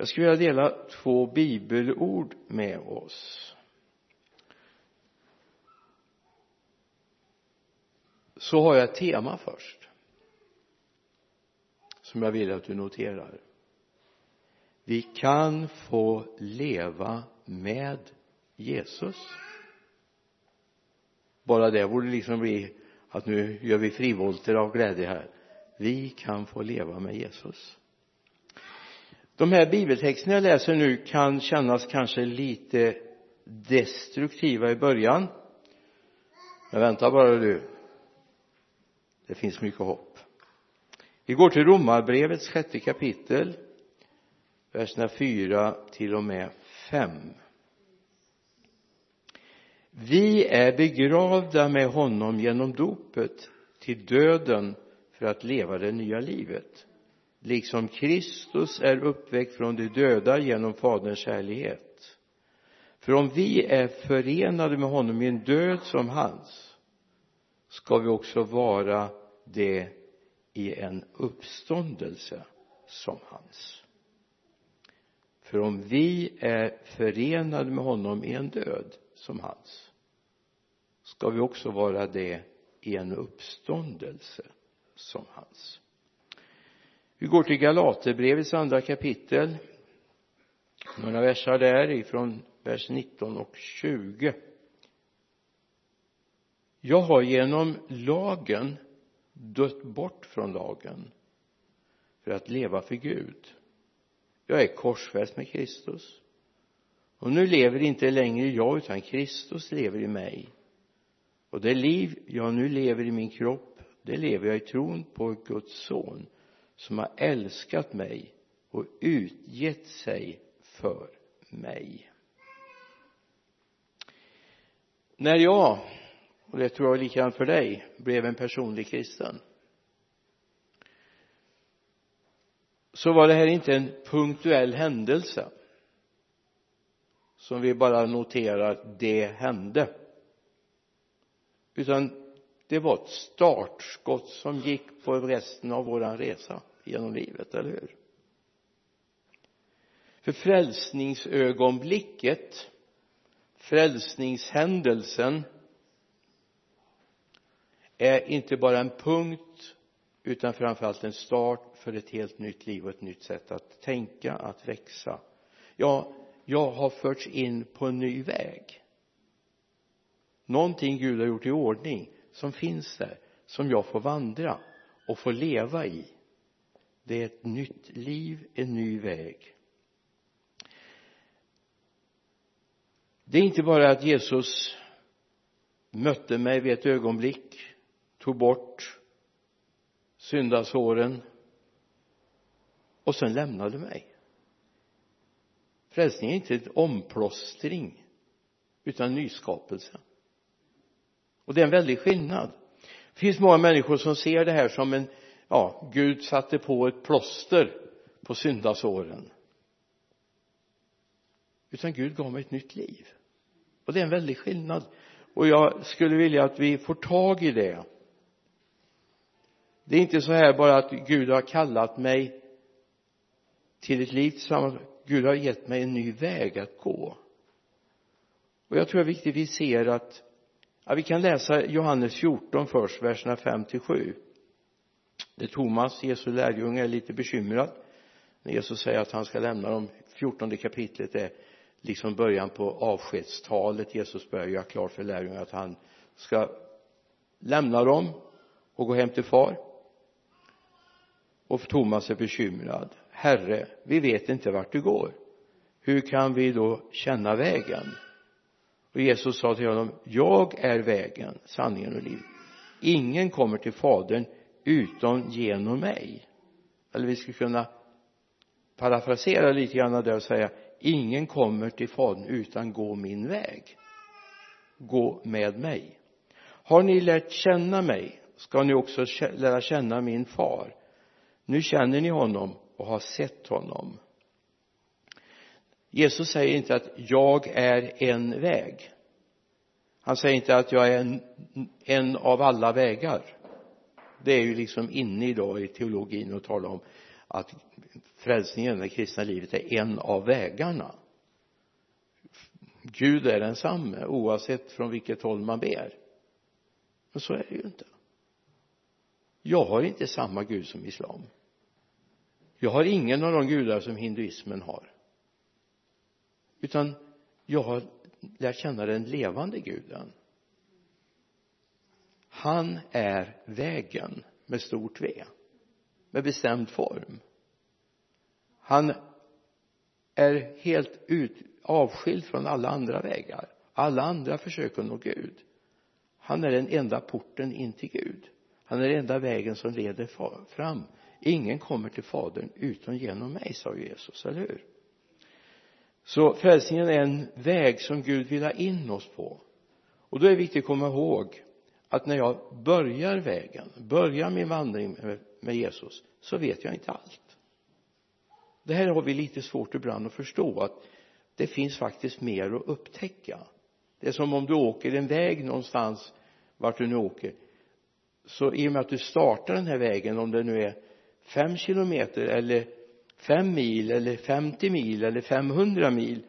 jag skulle vilja dela två bibelord med oss. Så har jag ett tema först som jag vill att du noterar. Vi kan få leva med Jesus. Bara det borde liksom bli att nu gör vi frivolter av glädje här. Vi kan få leva med Jesus de här bibeltexterna jag läser nu kan kännas kanske lite destruktiva i början. Men vänta bara du. Det finns mycket hopp. Vi går till romarbrevets sjätte kapitel verserna 4 till och med 5. vi är begravda med honom genom dopet till döden för att leva det nya livet liksom Kristus är uppväckt från de döda genom faderns kärlighet. För om vi är förenade med honom i en död som hans ska vi också vara det i en uppståndelse som hans. För om vi är förenade med honom i en död som hans ska vi också vara det i en uppståndelse som hans vi går till Galaterbrevets andra kapitel. Några versar där ifrån vers 19 och 20 jag har genom lagen dött bort från lagen för att leva för Gud. Jag är korsfäst med Kristus. Och nu lever inte längre jag utan Kristus lever i mig. Och det liv jag nu lever i min kropp det lever jag i tron på Guds son som har älskat mig och utgett sig för mig. När jag och det tror jag är likadant för dig blev en personlig kristen så var det här inte en punktuell händelse som vi bara noterar att det hände utan det var ett startskott som gick på resten av våran resa genom livet, eller hur? För frälsningsögonblicket frälsningshändelsen är inte bara en punkt utan framförallt en start för ett helt nytt liv och ett nytt sätt att tänka, att växa. Ja, jag har förts in på en ny väg. Någonting Gud har gjort i ordning som finns där som jag får vandra och få leva i det är ett nytt liv, en ny väg. Det är inte bara att Jesus mötte mig vid ett ögonblick tog bort syndasåren och sen lämnade mig. Frälsning är inte ett omplåstring utan nyskapelse. Och det är en väldig skillnad. Det finns många människor som ser det här som en ja, Gud satte på ett plåster på syndasåren. Utan Gud gav mig ett nytt liv. Och det är en väldig skillnad. Och jag skulle vilja att vi får tag i det. Det är inte så här bara att Gud har kallat mig till ett liv tillsammans. Gud har gett mig en ny väg att gå. Och jag tror det är viktigt vi ser att ja, vi kan läsa Johannes 14 först, verserna 5 till 7 där Thomas, Jesu lärjunge, är lite bekymrad. När Jesus säger att han ska lämna dem. 14 kapitlet är liksom början på avskedstalet. Jesus börjar göra klart för lärjungarna att han ska lämna dem och gå hem till far. Och Thomas är bekymrad. Herre vi vet inte vart du går. Hur kan vi då känna vägen? Och Jesus sa till honom jag är vägen, sanningen och livet ingen kommer till fadern utom genom mig. Eller vi skulle kunna parafrasera lite grann där och säga ingen kommer till fadern utan gå min väg. Gå med mig. Har ni lärt känna mig ska ni också lära känna min far. Nu känner ni honom och har sett honom. Jesus säger inte att jag är en väg. Han säger inte att jag är en, en av alla vägar det är ju liksom inne idag i teologin att tala om att frälsningen, det kristna livet är en av vägarna. Gud är densamme oavsett från vilket håll man ber. Men så är det ju inte. Jag har inte samma Gud som islam. Jag har ingen av de gudar som hinduismen har. Utan jag har lärt känna den levande guden han är vägen med stort V med bestämd form. Han är helt ut, avskild från alla andra vägar. Alla andra försöker nå Gud. Han är den enda porten in till Gud. Han är den enda vägen som leder fram. Ingen kommer till fadern utom genom mig sa Jesus, eller hur? Så frälsningen är en väg som Gud vill ha in oss på. Och då är det viktigt att komma ihåg att när jag börjar vägen börjar min vandring med Jesus så vet jag inte allt. Det här har vi lite svårt ibland att förstå att det finns faktiskt mer att upptäcka. Det är som om du åker en väg någonstans vart du nu åker. Så i och med att du startar den här vägen om det nu är fem kilometer eller fem mil eller 50 mil eller 500 mil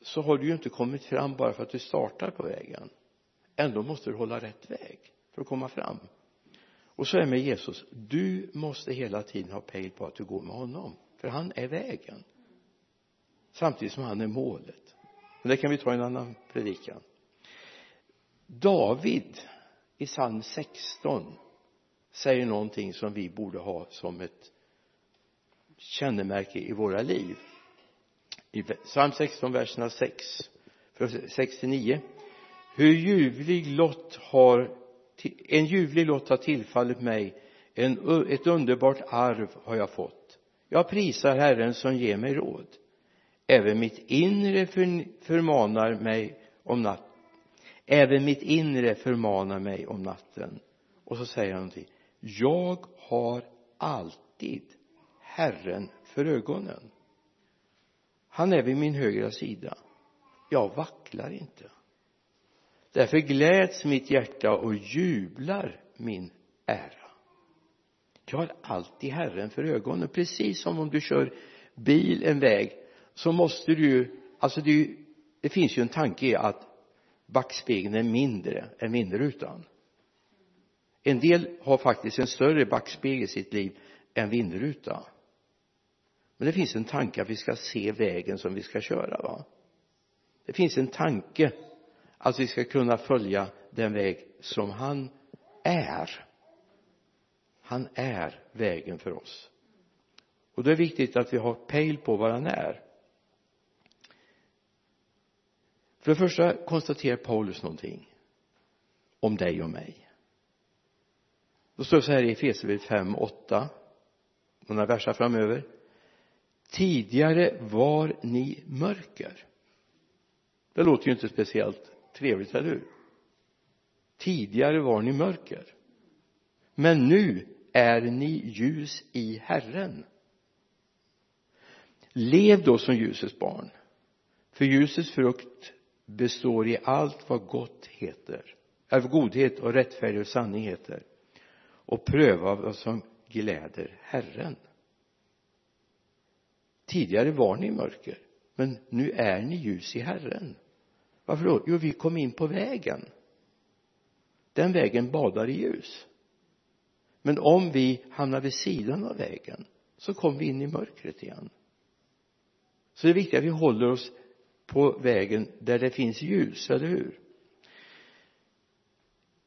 så har du ju inte kommit fram bara för att du startar på vägen ändå måste du hålla rätt väg för att komma fram. Och så är det med Jesus. Du måste hela tiden ha pejl på att du går med honom för han är vägen. Samtidigt som han är målet. Men det kan vi ta i en annan predikan. David i psalm 16 säger någonting som vi borde ha som ett kännemärke i våra liv. I psalm 16 verserna 6-9 hur ljuvlig lott har en ljuvlig lott har tillfallit mig en, ett underbart arv har jag fått. Jag prisar Herren som ger mig råd. Även mitt inre för, förmanar mig om natten även mitt inre förmanar mig om natten. Och så säger han någonting. Jag har alltid Herren för ögonen. Han är vid min högra sida. Jag vacklar inte därför gläds mitt hjärta och jublar min ära. Jag har alltid Herren för ögonen precis som om du kör bil en väg så måste du ju alltså det, det finns ju en tanke i att backspegeln är mindre än vindrutan en del har faktiskt en större backspegel i sitt liv än vindruta men det finns en tanke att vi ska se vägen som vi ska köra va? Det finns en tanke att vi ska kunna följa den väg som han är. Han är vägen för oss. Och det är viktigt att vi har pejl på vad han är. För det första konstaterar Paulus någonting om dig och mig. Då står det så här i Efesierbrevet 5, 8 några verser framöver. Tidigare var ni mörker. Det låter ju inte speciellt trevligt, eller hur tidigare var ni mörker. Men nu är ni ljus i Herren. Lev då som ljusets barn för ljusets frukt består i allt vad gott heter äh, av godhet och rättfärdighet och sanning heter och pröva vad som gläder Herren. Tidigare var ni mörker men nu är ni ljus i Herren varför då? jo vi kom in på vägen. Den vägen badar i ljus. Men om vi hamnar vid sidan av vägen så kommer vi in i mörkret igen. Så det är viktigt att vi håller oss på vägen där det finns ljus, eller hur?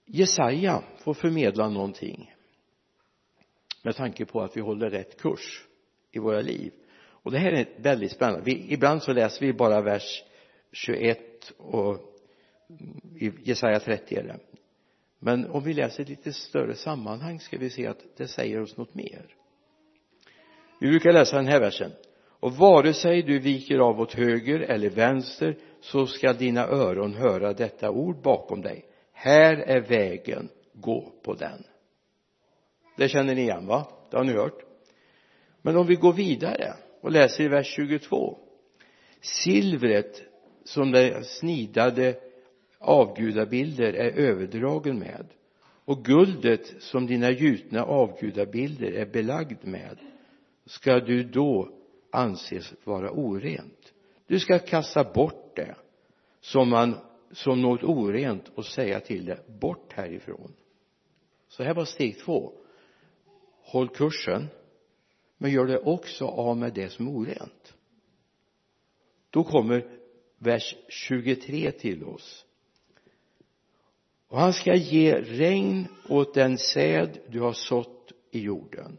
Jesaja får förmedla någonting med tanke på att vi håller rätt kurs i våra liv. Och det här är väldigt spännande. Vi, ibland så läser vi bara vers 21 och i Jesaja 30 är det. Men om vi läser ett lite större sammanhang ska vi se att det säger oss något mer. Vi brukar läsa den här versen. Och vare sig du viker av åt höger eller vänster så ska dina öron höra detta ord bakom dig. Här är vägen. Gå på den. Det känner ni igen va? Det har ni hört. Men om vi går vidare och läser i vers 22 silvret som de snidade avgudabilder är överdragen med och guldet som dina gjutna avgudabilder är belagd med ska du då anses vara orent. Du ska kasta bort det som man som något orent och säga till det bort härifrån. Så här var steg två. Håll kursen men gör det också av med det som är orent. Då kommer vers 23 till oss. Och han ska ge regn åt den säd du har sått i jorden.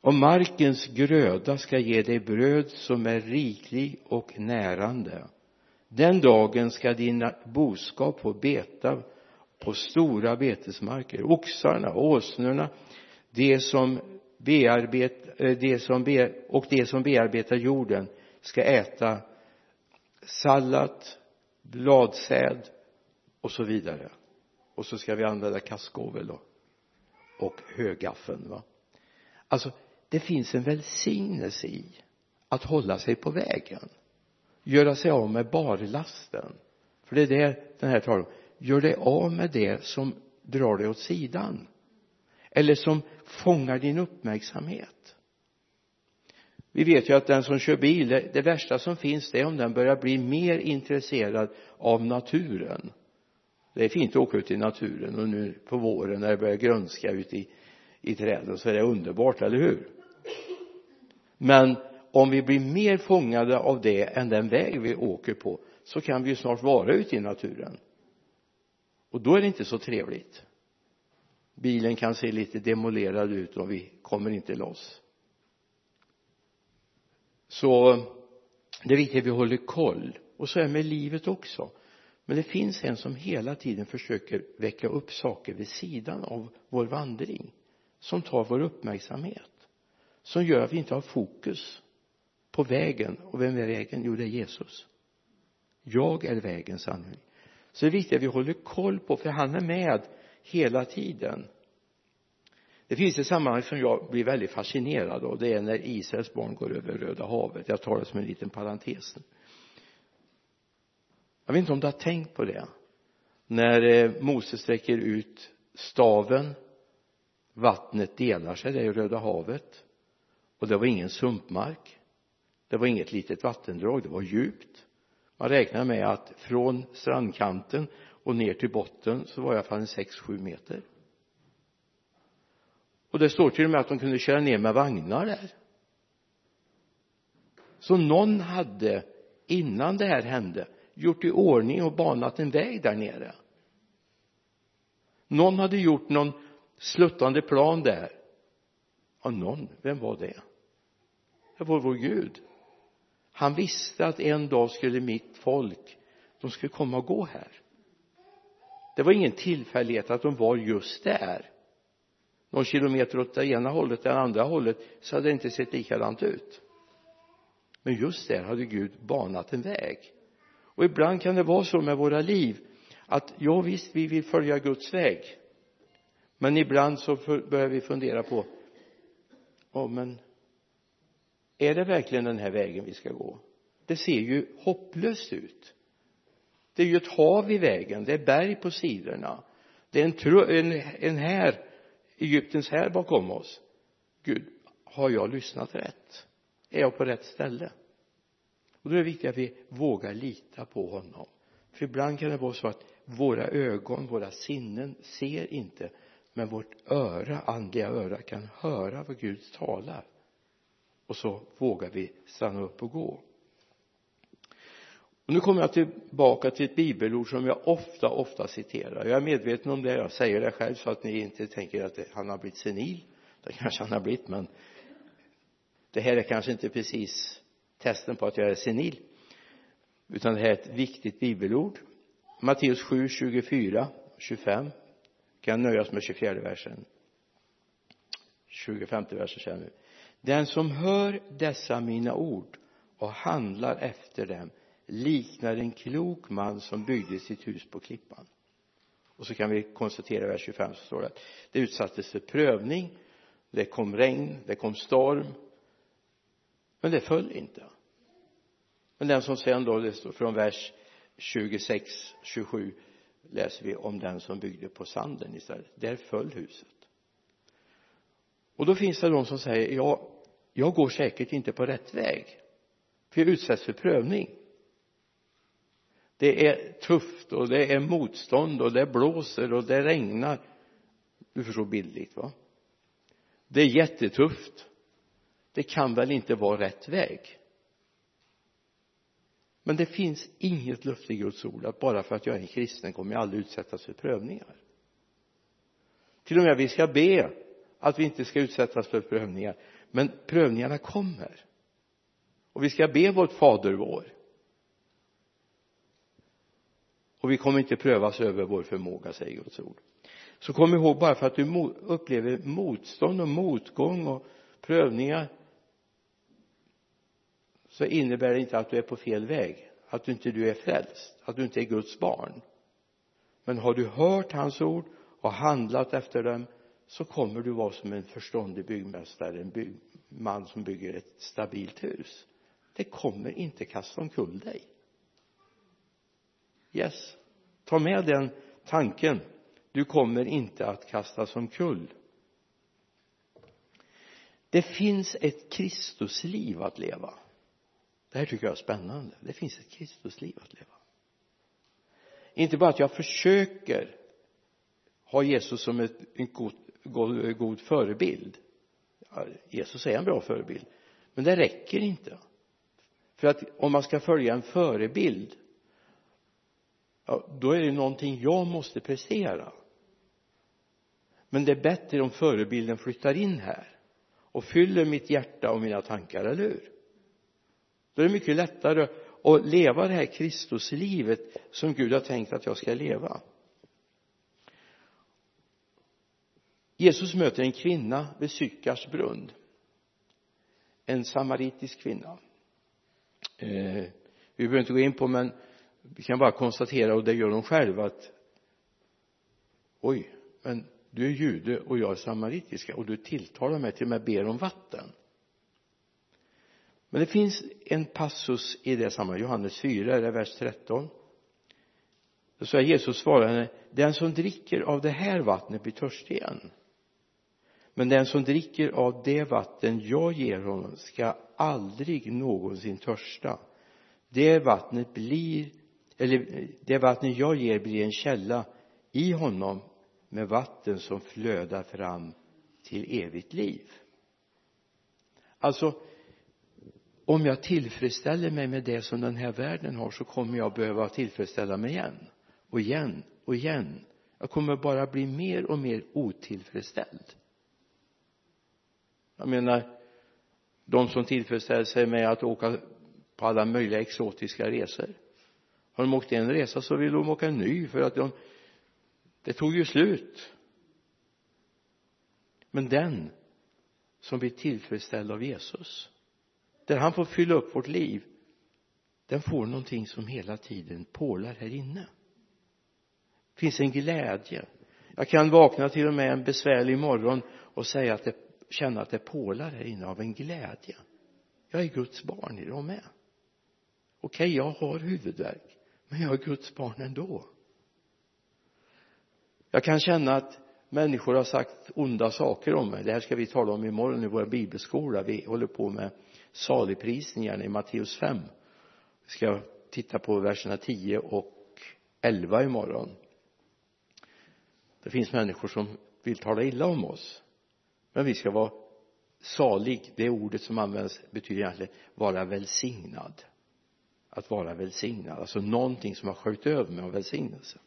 Och markens gröda ska ge dig bröd som är riklig och närande. Den dagen ska dina boskap få beta på stora betesmarker. Oxarna åsnorna de som bearbetar eh, de som be, och de som bearbetar jorden ska äta sallat, bladsäd och så vidare. Och så ska vi använda kaskovel då och högaffeln va? Alltså det finns en välsignelse i att hålla sig på vägen. Göra sig av med barlasten. För det är det den här talar om. Gör dig av med det som drar dig åt sidan. Eller som fångar din uppmärksamhet vi vet ju att den som kör bil det värsta som finns det är om den börjar bli mer intresserad av naturen. Det är fint att åka ut i naturen och nu på våren när det börjar grönska ute i, i träden så är det underbart, eller hur? Men om vi blir mer fångade av det än den väg vi åker på så kan vi ju snart vara ute i naturen. Och då är det inte så trevligt. Bilen kan se lite demolerad ut och vi kommer inte loss så det är viktigt att vi håller koll. Och så är det med livet också. Men det finns en som hela tiden försöker väcka upp saker vid sidan av vår vandring som tar vår uppmärksamhet som gör att vi inte har fokus på vägen. Och vem är vägen? jo det är Jesus. Jag är vägen sanning så det är viktigt att vi håller koll på för han är med hela tiden det finns ett sammanhang som jag blir väldigt fascinerad av. Det är när Israels barn går över Röda havet. Jag tar det som en liten parentes. Jag vet inte om du har tänkt på det. När eh, Moses sträcker ut staven vattnet delar sig det är Röda havet. Och det var ingen sumpmark. Det var inget litet vattendrag. Det var djupt. Man räknar med att från strandkanten och ner till botten så var det i alla fall en sex sju meter och det står till och med att de kunde köra ner med vagnar där. Så någon hade innan det här hände gjort i ordning och banat en väg där nere. Någon hade gjort någon sluttande plan där. Ja någon, vem var det? Det var vår Gud. Han visste att en dag skulle mitt folk de skulle komma och gå här. Det var ingen tillfällighet att de var just där någon kilometer åt det ena hållet det andra hållet så hade det inte sett likadant ut. Men just där hade Gud banat en väg. Och ibland kan det vara så med våra liv att ja visst vi vill följa Guds väg. Men ibland så börjar vi fundera på ja men är det verkligen den här vägen vi ska gå? Det ser ju hopplöst ut. Det är ju ett hav i vägen det är berg på sidorna. Det är en, en, en här Egyptens här bakom oss. Gud har jag lyssnat rätt? Är jag på rätt ställe? Och då är det viktigt att vi vågar lita på honom. För ibland kan det vara så att våra ögon, våra sinnen ser inte men vårt öra, andliga öra kan höra vad Gud talar. Och så vågar vi stanna upp och gå och nu kommer jag tillbaka till ett bibelord som jag ofta, ofta citerar. Jag är medveten om det, jag säger det själv så att ni inte tänker att han har blivit senil. Det kanske han har blivit men det här är kanske inte precis testen på att jag är senil. Utan det här är ett viktigt bibelord. Matteus 7, 24, 25 kan nöjas med 24 versen? 25 versen känner vi. Den som hör dessa mina ord och handlar efter dem liknar en klok man som byggde sitt hus på klippan. Och så kan vi konstatera i vers 25 så står det att det utsattes för prövning det kom regn, det kom storm men det föll inte. Men den som sen då, det står från vers 26, 27 läser vi om den som byggde på sanden istället. Där föll huset. Och då finns det de som säger ja jag går säkert inte på rätt väg för jag utsätts för prövning det är tufft och det är motstånd och det blåser och det regnar. Du förstår bildligt va? Det är jättetufft. Det kan väl inte vara rätt väg? Men det finns inget löfte i Guds ord att bara för att jag är en kristen kommer jag aldrig utsättas för prövningar. Till och med vi ska be att vi inte ska utsättas för prövningar men prövningarna kommer. Och vi ska be vårt fader vår och vi kommer inte prövas över vår förmåga säger Guds ord. Så kom ihåg bara för att du upplever motstånd och motgång och prövningar så innebär det inte att du är på fel väg att du inte du är frälst att du inte är Guds barn. Men har du hört hans ord och handlat efter dem så kommer du vara som en förståndig byggmästare en bygg, man som bygger ett stabilt hus. Det kommer inte kasta omkull dig yes. Ta med den tanken. Du kommer inte att kastas omkull. Det finns ett Kristusliv att leva. Det här tycker jag är spännande. Det finns ett Kristusliv att leva. Inte bara att jag försöker ha Jesus som ett, en god, god, god förebild. Jesus är en bra förebild. Men det räcker inte. För att om man ska följa en förebild ja, då är det någonting jag måste prestera. Men det är bättre om förebilden flyttar in här och fyller mitt hjärta och mina tankar, eller hur? Då är det mycket lättare att leva det här Kristuslivet som Gud har tänkt att jag ska leva. Jesus möter en kvinna vid Sykars brunn. En samaritisk kvinna. Eh, vi behöver inte gå in på men vi kan bara konstatera och det gör de själva att oj men du är jude och jag är samaritiska och du tilltalar mig till och med ber om vatten. Men det finns en passus i det sammanhanget Johannes 4, det är vers 13 då säger Jesus svarar henne den som dricker av det här vattnet blir törstig igen. Men den som dricker av det vatten jag ger honom ska aldrig någonsin törsta. Det vattnet blir eller det vattnet jag ger blir en källa i honom med vatten som flödar fram till evigt liv. Alltså om jag tillfredsställer mig med det som den här världen har så kommer jag behöva tillfredsställa mig igen. Och igen och igen. Jag kommer bara bli mer och mer otillfredsställd. Jag menar de som tillfredsställer sig med att åka på alla möjliga exotiska resor har de åkt en resa så vill de åka en ny för att de det tog ju slut. Men den som blir tillfredsställd av Jesus där han får fylla upp vårt liv den får någonting som hela tiden pålar här inne. Det finns en glädje. Jag kan vakna till och med en besvärlig morgon och säga att det, känna att det pålar här inne av en glädje. Jag är Guds barn idag med? Okej okay, jag har huvudvärk men jag är Guds barn ändå. Jag kan känna att människor har sagt onda saker om mig. Det här ska vi tala om imorgon i vår bibelskola. Vi håller på med saligprisningarna i Matteus 5 vi ska titta på verserna 10 och 11 imorgon. Det finns människor som vill tala illa om oss. Men vi ska vara salig. Det ordet som används betyder egentligen vara välsignad att vara välsignad. Alltså någonting som har sköljt över med av välsignelse.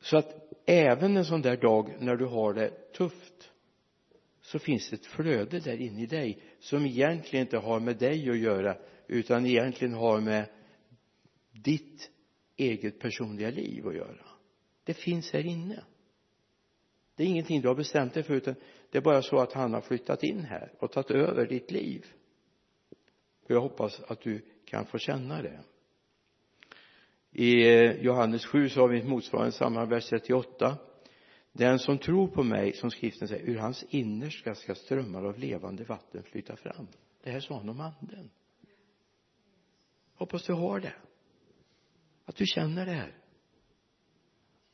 Så att även en sån där dag när du har det tufft så finns det ett flöde där inne i dig som egentligen inte har med dig att göra utan egentligen har med ditt eget personliga liv att göra. Det finns här inne. Det är ingenting du har bestämt dig för utan det är bara så att han har flyttat in här och tagit över ditt liv. Och jag hoppas att du kan få känna det. I eh, Johannes 7 så har vi ett motsvarande samma vers 38 den som tror på mig som skriften säger ur hans innerska ska strömmar av levande vatten flyta fram. Det här sa han om anden. Hoppas du har det. Att du känner det här.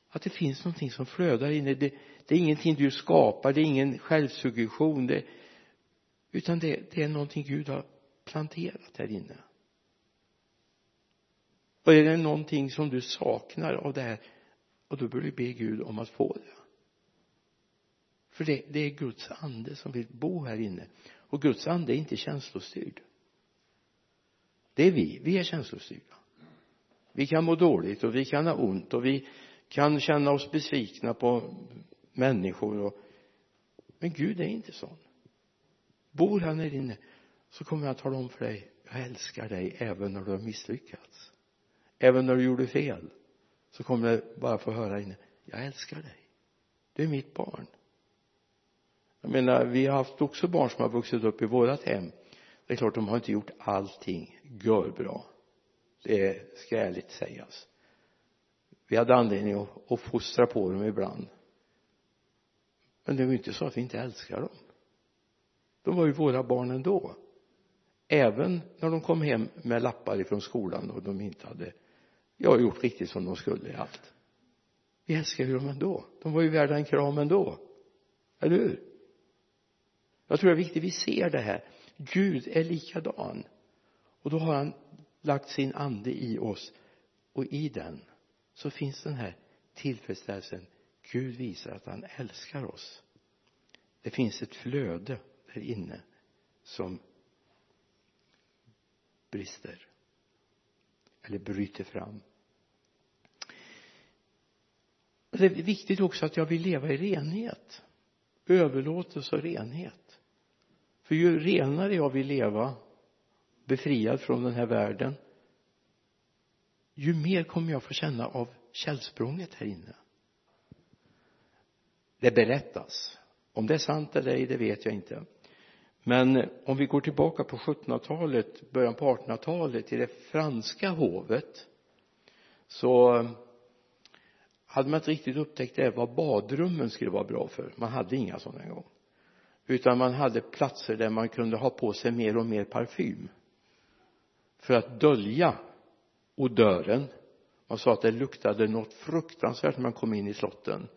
Att det finns någonting som flödar inne det, det är ingenting du skapar det är ingen självsuggestion det, utan det, det är någonting Gud har planterat här inne och är det någonting som du saknar av det här och då bör du be Gud om att få det. För det, det är Guds ande som vill bo här inne. Och Guds ande är inte känslostyrd. Det är vi, vi är känslostyrda. Vi kan må dåligt och vi kan ha ont och vi kan känna oss besvikna på människor och men Gud är inte sån. Bor han här inne så kommer han tala om för dig jag älskar dig även när du har misslyckats även när du gjorde fel så kommer du bara få höra inne jag älskar dig. Du är mitt barn. Jag menar vi har haft också barn som har vuxit upp i vårat hem. Det är klart de har inte gjort allting görbra. Det ska ärligt sägas vi hade anledning att, att fostra på dem ibland. Men det var ju inte så att vi inte älskar dem. De var ju våra barn ändå. Även när de kom hem med lappar ifrån skolan och de inte hade jag har gjort riktigt som de skulle i allt. Vi älskar ju dem ändå. De var ju värda en kram ändå. Eller hur? Jag tror det är viktigt vi ser det här. Gud är likadan. Och då har han lagt sin ande i oss. Och i den så finns den här tillfredsställelsen. Gud visar att han älskar oss. Det finns ett flöde där inne som brister eller bryter fram. Alltså, det är viktigt också att jag vill leva i renhet. Överlåtelse och renhet. För ju renare jag vill leva befriad från den här världen ju mer kommer jag få känna av källsprånget här inne. Det berättas. Om det är sant eller ej det vet jag inte. Men eh, om vi går tillbaka på 1700-talet början på 1800-talet i det franska hovet så eh, hade man inte riktigt upptäckt det vad badrummen skulle vara bra för. Man hade inga sådana en gång. Utan man hade platser där man kunde ha på sig mer och mer parfym. För att dölja odören. Man sa att det luktade något fruktansvärt när man kom in i slotten.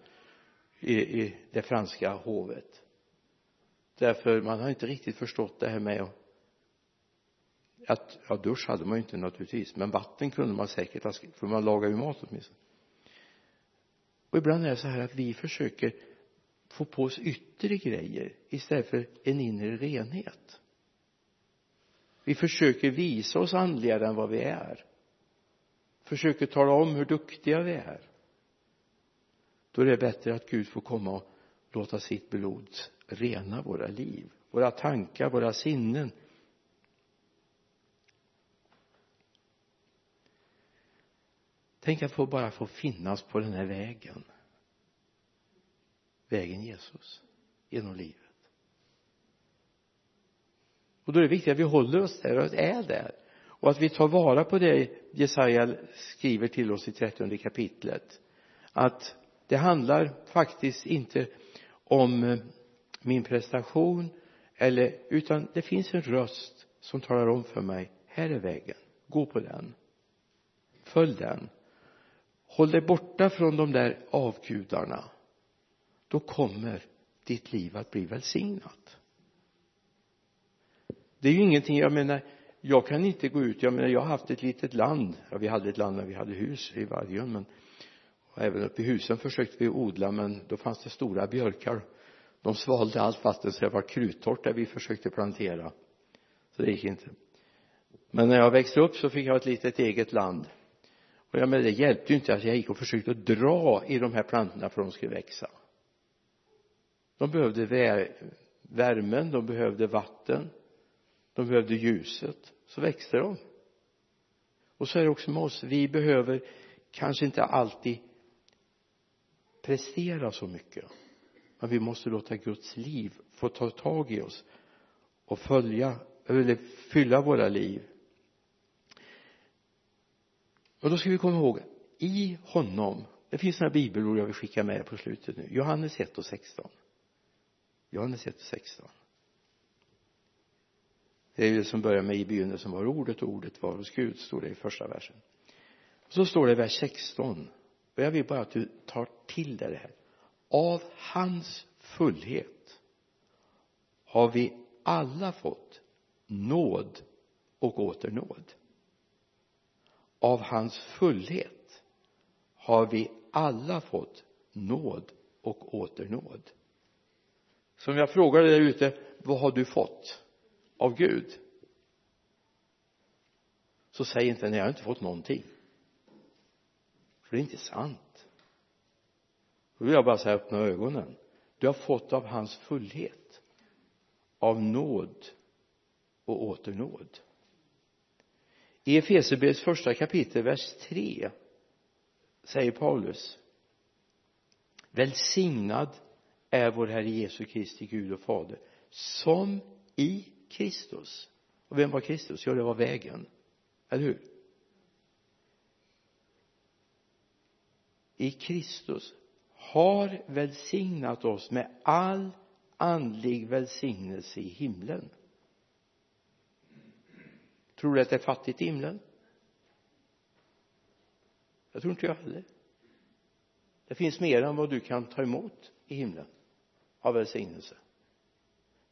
I, i det franska hovet. Därför man har inte riktigt förstått det här med att, ja dusch hade man ju inte naturligtvis. Men vatten kunde man säkert ha för man lagade ju mat åtminstone och ibland är det så här att vi försöker få på oss yttre grejer istället för en inre renhet. Vi försöker visa oss andligare än vad vi är. Försöker tala om hur duktiga vi är. Då är det bättre att Gud får komma och låta sitt blod rena våra liv våra tankar, våra sinnen. Tänk att få bara få finnas på den här vägen. Vägen Jesus genom livet. Och då är det viktigt att vi håller oss där och är där. Och att vi tar vara på det Jesaja skriver till oss i trettionde kapitlet. Att det handlar faktiskt inte om eh, min prestation eller utan det finns en röst som talar om för mig här är vägen. Gå på den. Följ den håll dig borta från de där avgudarna. Då kommer ditt liv att bli välsignat. Det är ju ingenting jag menar jag kan inte gå ut. Jag menar jag har haft ett litet land. Ja vi hade ett land när vi hade hus i Vargön men och även uppe i husen försökte vi odla men då fanns det stora björkar. De svalde allt vatten så det var kruttorrt där vi försökte plantera. Så det gick inte. Men när jag växte upp så fick jag ett litet eget land och jag menar det hjälpte ju inte att jag gick och försökte dra i de här plantorna för att de skulle växa. De behövde värmen de behövde vatten de behövde ljuset. Så växte de. Och så är det också med oss vi behöver kanske inte alltid prestera så mycket men vi måste låta Guds liv få ta tag i oss och följa eller fylla våra liv och då ska vi komma ihåg i honom det finns några bibelord jag vill skicka med på slutet nu. Johannes 1 och 16 Johannes 1 och 16 det är ju det som börjar med i begynnelsen var ordet och ordet var hos Gud står det i första versen. Så står det i vers 16 och jag vill bara att du tar till dig det här. Av hans fullhet har vi alla fått nåd och åter nåd av hans fullhet har vi alla fått nåd och åter nåd så om jag frågar dig där ute vad har du fått av Gud? Så säg inte nej jag har inte fått någonting. För det är inte sant. Då vill jag bara säga öppna ögonen. Du har fått av hans fullhet av nåd och åter nåd i Efesierbrevets första kapitel vers 3 säger Paulus välsignad är vår Herre Jesu Kristi Gud och Fader som i Kristus. Och vem var Kristus? Ja, det var vägen. Eller hur? I Kristus har välsignat oss med all andlig välsignelse i himlen tror du att det är fattigt i himlen? Jag tror inte jag heller. Det finns mer än vad du kan ta emot i himlen av välsignelse.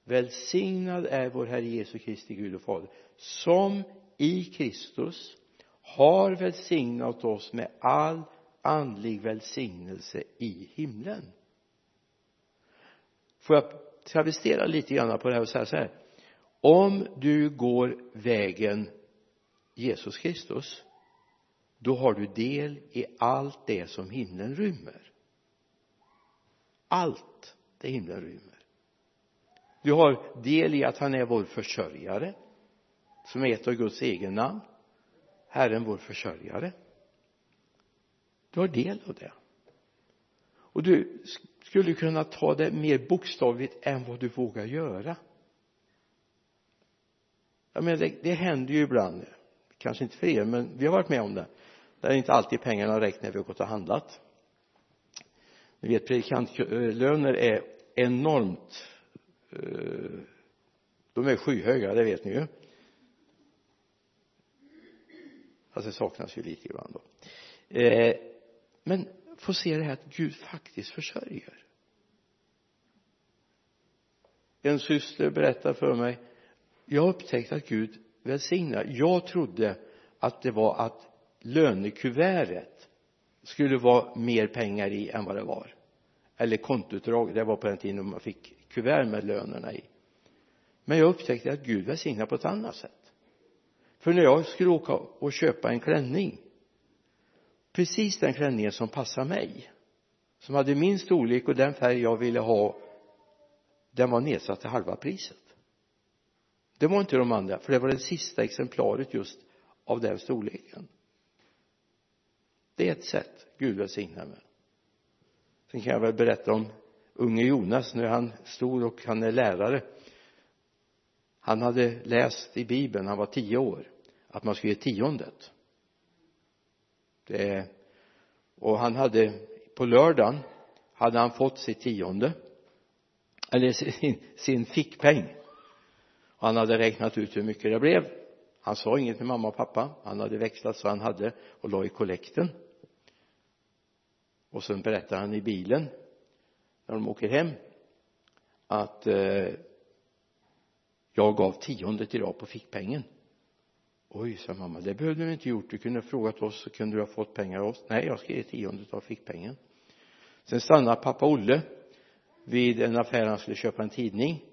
Välsignad är vår Herre Jesu Kristi Gud och Fader som i Kristus har välsignat oss med all andlig välsignelse i himlen. Får jag travestera lite grann på det här och säga så här? Om du går vägen Jesus Kristus då har du del i allt det som himlen rymmer. Allt det himlen rymmer. Du har del i att han är vår försörjare som är ett av Guds egen namn. Herren vår försörjare. Du har del av det. Och du skulle kunna ta det mer bokstavligt än vad du vågar göra jag menar det, det händer ju ibland. Kanske inte för er men vi har varit med om det. Där inte alltid pengarna har räckt när vi har gått och handlat. Ni vet predikantlöner är enormt eh, de är skyhöga det vet ni ju. Fast det saknas ju lite ibland då. Eh, men få se det här att Gud faktiskt försörjer. En syster berättade för mig jag har upptäckt att Gud välsignar. Jag trodde att det var att lönekuvertet skulle vara mer pengar i än vad det var. Eller kontoutdrag. Det var på den tiden man fick kuvert med lönerna i. Men jag upptäckte att Gud välsignar på ett annat sätt. För när jag skulle åka och köpa en klänning precis den klänningen som passar mig som hade min storlek och den färg jag ville ha den var nedsatt till halva priset det var inte de andra för det var det sista exemplaret just av den storleken. Det är ett sätt Gud välsignar med. Sen kan jag väl berätta om unge Jonas nu är han stor och han är lärare. Han hade läst i bibeln han var tio år att man skulle ge tiondet. Det och han hade på lördagen hade han fått sitt tionde eller sin, sin fickpeng han hade räknat ut hur mycket det blev. Han sa inget till mamma och pappa. Han hade växlat så han hade och la i kollekten. Och sen berättar han i bilen när de åker hem att eh, jag gav tiondet idag på fickpengen oj sa mamma det behövde du inte gjort. Du kunde ha frågat oss så kunde du ha fått pengar av oss. Nej jag ska ge tiondet av fickpengen sen stannade pappa Olle vid en affär han skulle köpa en tidning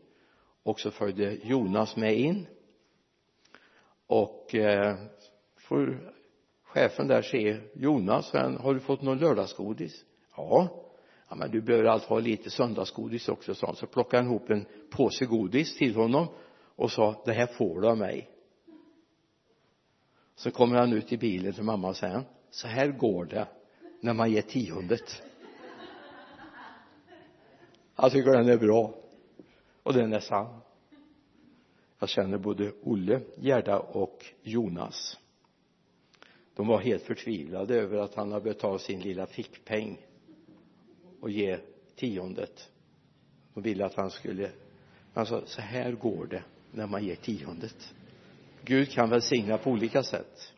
och så följde Jonas med in. Och eh, får chefen där se Jonas sen har du fått någon lördagsgodis? Ja. Ja men du behöver alltså ha lite söndagsgodis också sa han. Så plockade han ihop en påse godis till honom och sa det här får du av mig. Så kommer han ut i bilen till mamma och säger så här går det när man ger tiondet. Jag tycker den är bra och den är sann. Jag känner både Olle, Gerda och Jonas. De var helt förtvivlade över att han hade betalat sin lilla fickpeng och ge tiondet. De ville att han skulle han sa så här går det när man ger tiondet. Gud kan välsigna på olika sätt.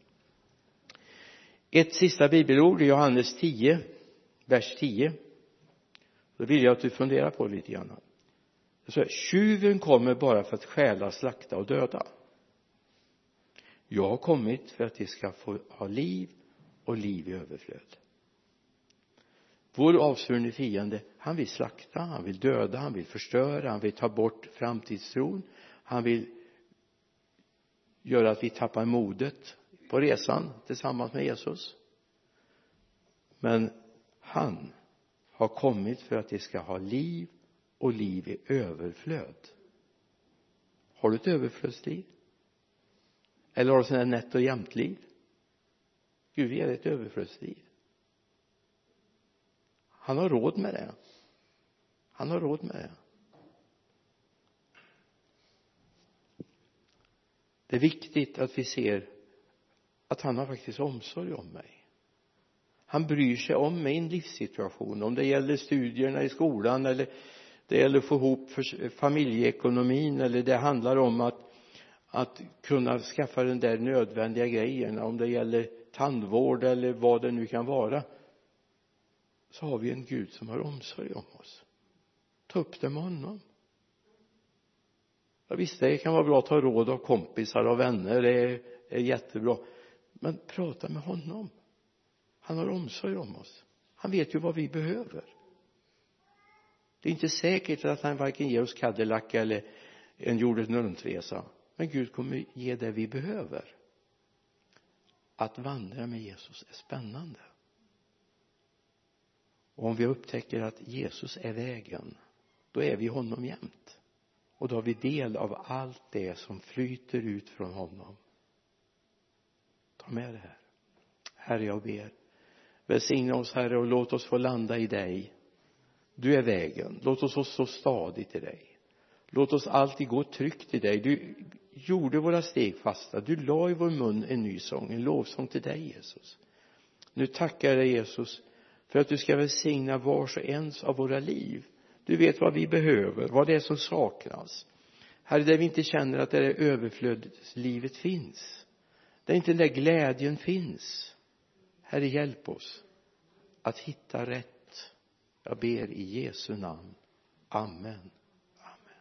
Ett sista bibelord i Johannes 10 vers 10 då vill jag att du funderar på lite grann så tjuven kommer bara för att stjäla, slakta och döda. Jag har kommit för att de ska få ha liv och liv i överflöd. Vår avsvurne fiende han vill slakta, han vill döda, han vill förstöra, han vill ta bort framtidstron. Han vill göra att vi tappar modet på resan tillsammans med Jesus. Men han har kommit för att de ska ha liv och liv i överflöd. Har du ett överflödsliv? Eller har du sådant nätt och jämnt liv Gud ger dig ett överflödsliv. Han har råd med det. Han har råd med det. Det är viktigt att vi ser att han har faktiskt omsorg om mig. Han bryr sig om min livssituation om det gäller studierna i skolan eller det gäller att få ihop familjeekonomin eller det handlar om att att kunna skaffa den där nödvändiga grejen om det gäller tandvård eller vad det nu kan vara så har vi en Gud som har omsorg om oss. Ta upp det med honom. Ja, visst det kan vara bra att ta råd av kompisar och vänner det är, är jättebra. Men prata med honom. Han har omsorg om oss. Han vet ju vad vi behöver det är inte säkert att han varken ger oss Cadillac eller en jordens runtresa men Gud kommer ge det vi behöver. Att vandra med Jesus är spännande. Och om vi upptäcker att Jesus är vägen då är vi honom jämt. Och då har vi del av allt det som flyter ut från honom. Ta med det här. Herre jag ber. Välsigna oss herre och låt oss få landa i dig du är vägen. Låt oss stå stadigt i dig. Låt oss alltid gå tryggt i dig. Du gjorde våra steg fasta. Du la i vår mun en ny sång en lovsång till dig Jesus. Nu tackar jag dig Jesus för att du ska välsigna vars och ens av våra liv. Du vet vad vi behöver vad det är som saknas. Herre där vi inte känner att det är överflödslivet finns. Där inte den där glädjen finns. Herre hjälp oss att hitta rätt jag ber i Jesu namn. Amen.